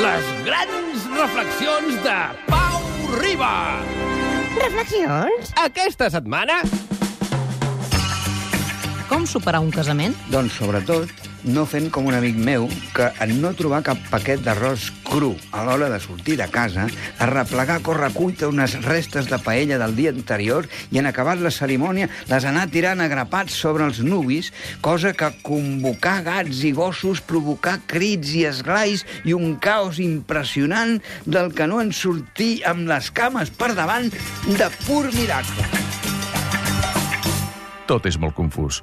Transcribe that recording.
Les grans reflexions de Pau Riba. Reflexions? Aquesta setmana... Com superar un casament? Doncs, sobretot, no fent com un amic meu que en no trobar cap paquet d'arròs cru a l'hora de sortir de casa, a replegar correcuita unes restes de paella del dia anterior i en acabat la cerimònia les anar tirant agrapats sobre els nuvis, cosa que convocar gats i gossos, provocar crits i esglais i un caos impressionant del que no en sortir amb les cames per davant de pur miracle. Tot és molt confús.